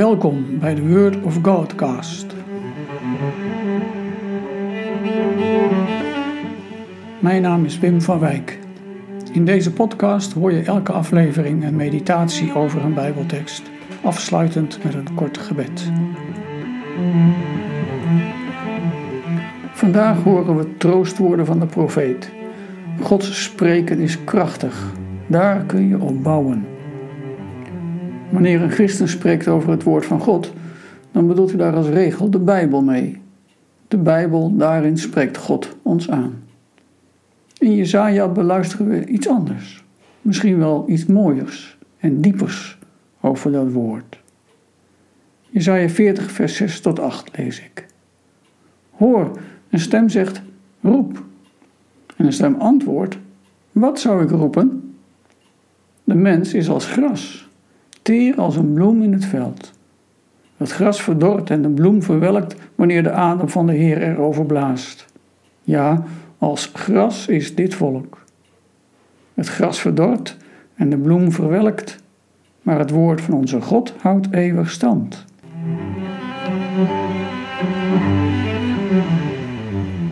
Welkom bij de Word of Godcast. Mijn naam is Wim van Wijk. In deze podcast hoor je elke aflevering een meditatie over een Bijbeltekst, afsluitend met een kort gebed. Vandaag horen we troostwoorden van de profeet. Gods spreken is krachtig, daar kun je op bouwen. Wanneer een christen spreekt over het woord van God, dan bedoelt hij daar als regel de Bijbel mee. De Bijbel, daarin spreekt God ons aan. In Jezaja beluisteren we iets anders, misschien wel iets mooiers en diepers over dat woord. Jezaja 40 vers 6 tot 8 lees ik. Hoor, een stem zegt, roep. En een stem antwoordt, wat zou ik roepen? De mens is als gras teer als een bloem in het veld. Het gras verdort en de bloem verwelkt wanneer de adem van de Heer erover blaast. Ja, als gras is dit volk. Het gras verdort en de bloem verwelkt, maar het woord van onze God houdt eeuwig stand.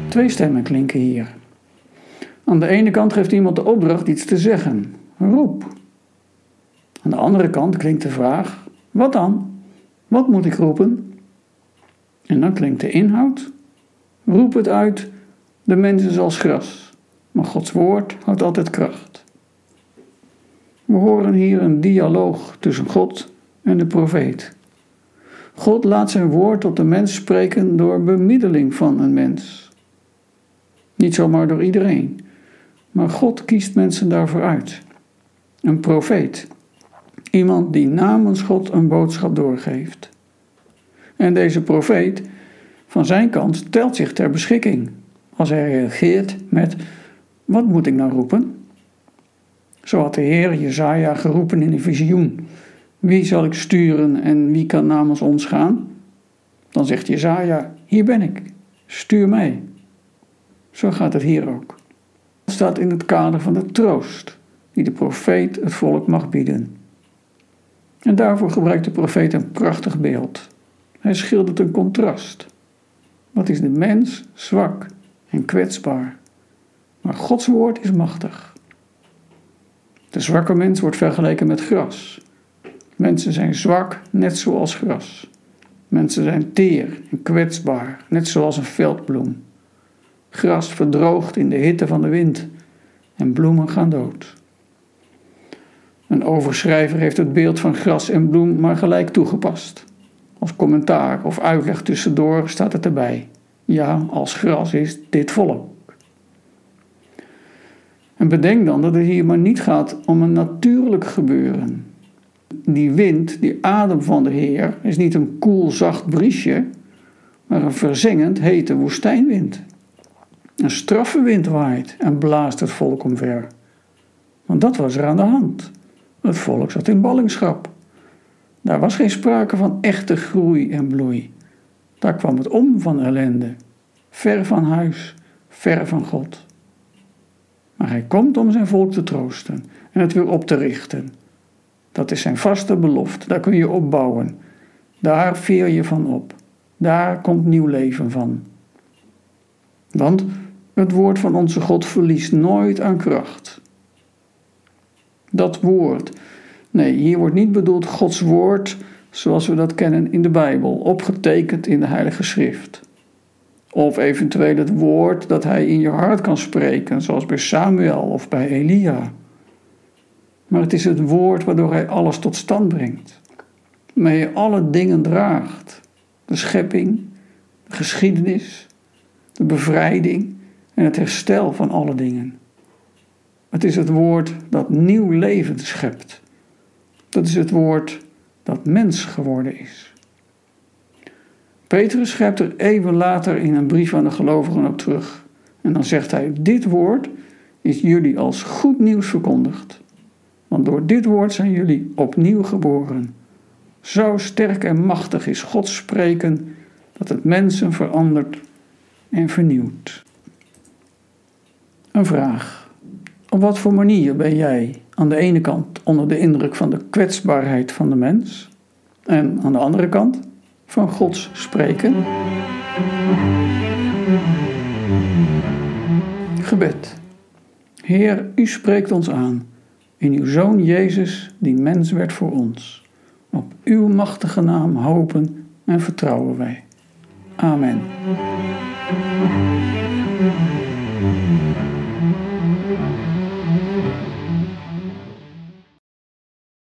Twee stemmen klinken hier. Aan de ene kant geeft iemand de opdracht iets te zeggen. Roep. Aan de andere kant klinkt de vraag: wat dan? Wat moet ik roepen? En dan klinkt de inhoud: roep het uit, de mens is als gras, maar Gods woord houdt altijd kracht. We horen hier een dialoog tussen God en de profeet. God laat zijn woord tot de mens spreken door bemiddeling van een mens. Niet zomaar door iedereen, maar God kiest mensen daarvoor uit. Een profeet Iemand die namens God een boodschap doorgeeft. En deze profeet, van zijn kant, stelt zich ter beschikking als hij reageert met: Wat moet ik nou roepen? Zo had de Heer Jezaja geroepen in een visioen: Wie zal ik sturen en wie kan namens ons gaan? Dan zegt Jezaja: Hier ben ik, stuur mij. Zo gaat het hier ook. Het staat in het kader van de troost die de profeet het volk mag bieden. En daarvoor gebruikt de profeet een prachtig beeld. Hij schildert een contrast. Wat is de mens zwak en kwetsbaar, maar Gods woord is machtig. De zwakke mens wordt vergeleken met gras. Mensen zijn zwak, net zoals gras. Mensen zijn teer en kwetsbaar, net zoals een veldbloem. Gras verdroogt in de hitte van de wind en bloemen gaan dood. Een overschrijver heeft het beeld van gras en bloem maar gelijk toegepast. Als commentaar of uitleg tussendoor staat het erbij. Ja, als gras is dit volk. En bedenk dan dat het hier maar niet gaat om een natuurlijk gebeuren. Die wind, die adem van de Heer, is niet een koel zacht briesje, maar een verzengend hete woestijnwind. Een straffe wind waait en blaast het volk omver. Want dat was er aan de hand. Het volk zat in ballingschap. Daar was geen sprake van echte groei en bloei. Daar kwam het om van ellende. Ver van huis, ver van God. Maar hij komt om zijn volk te troosten en het weer op te richten. Dat is zijn vaste belofte, daar kun je op bouwen. Daar veer je van op. Daar komt nieuw leven van. Want het woord van onze God verliest nooit aan kracht dat woord. Nee, hier wordt niet bedoeld Gods woord zoals we dat kennen in de Bijbel, opgetekend in de Heilige Schrift. Of eventueel het woord dat hij in je hart kan spreken, zoals bij Samuel of bij Elia. Maar het is het woord waardoor hij alles tot stand brengt. Waarmee hij alle dingen draagt. De schepping, de geschiedenis, de bevrijding en het herstel van alle dingen. Het is het woord dat nieuw leven schept. Dat is het woord dat mens geworden is. Petrus schrijft er even later in een brief aan de gelovigen op terug. En dan zegt hij: Dit woord is jullie als goed nieuws verkondigd. Want door dit woord zijn jullie opnieuw geboren. Zo sterk en machtig is Gods spreken dat het mensen verandert en vernieuwt. Een vraag. Op wat voor manier ben jij aan de ene kant onder de indruk van de kwetsbaarheid van de mens En aan de andere kant van Gods spreken. Gebed. Heer, u spreekt ons aan in uw Zoon Jezus, die mens werd voor ons. Op uw machtige naam hopen en vertrouwen wij. Amen.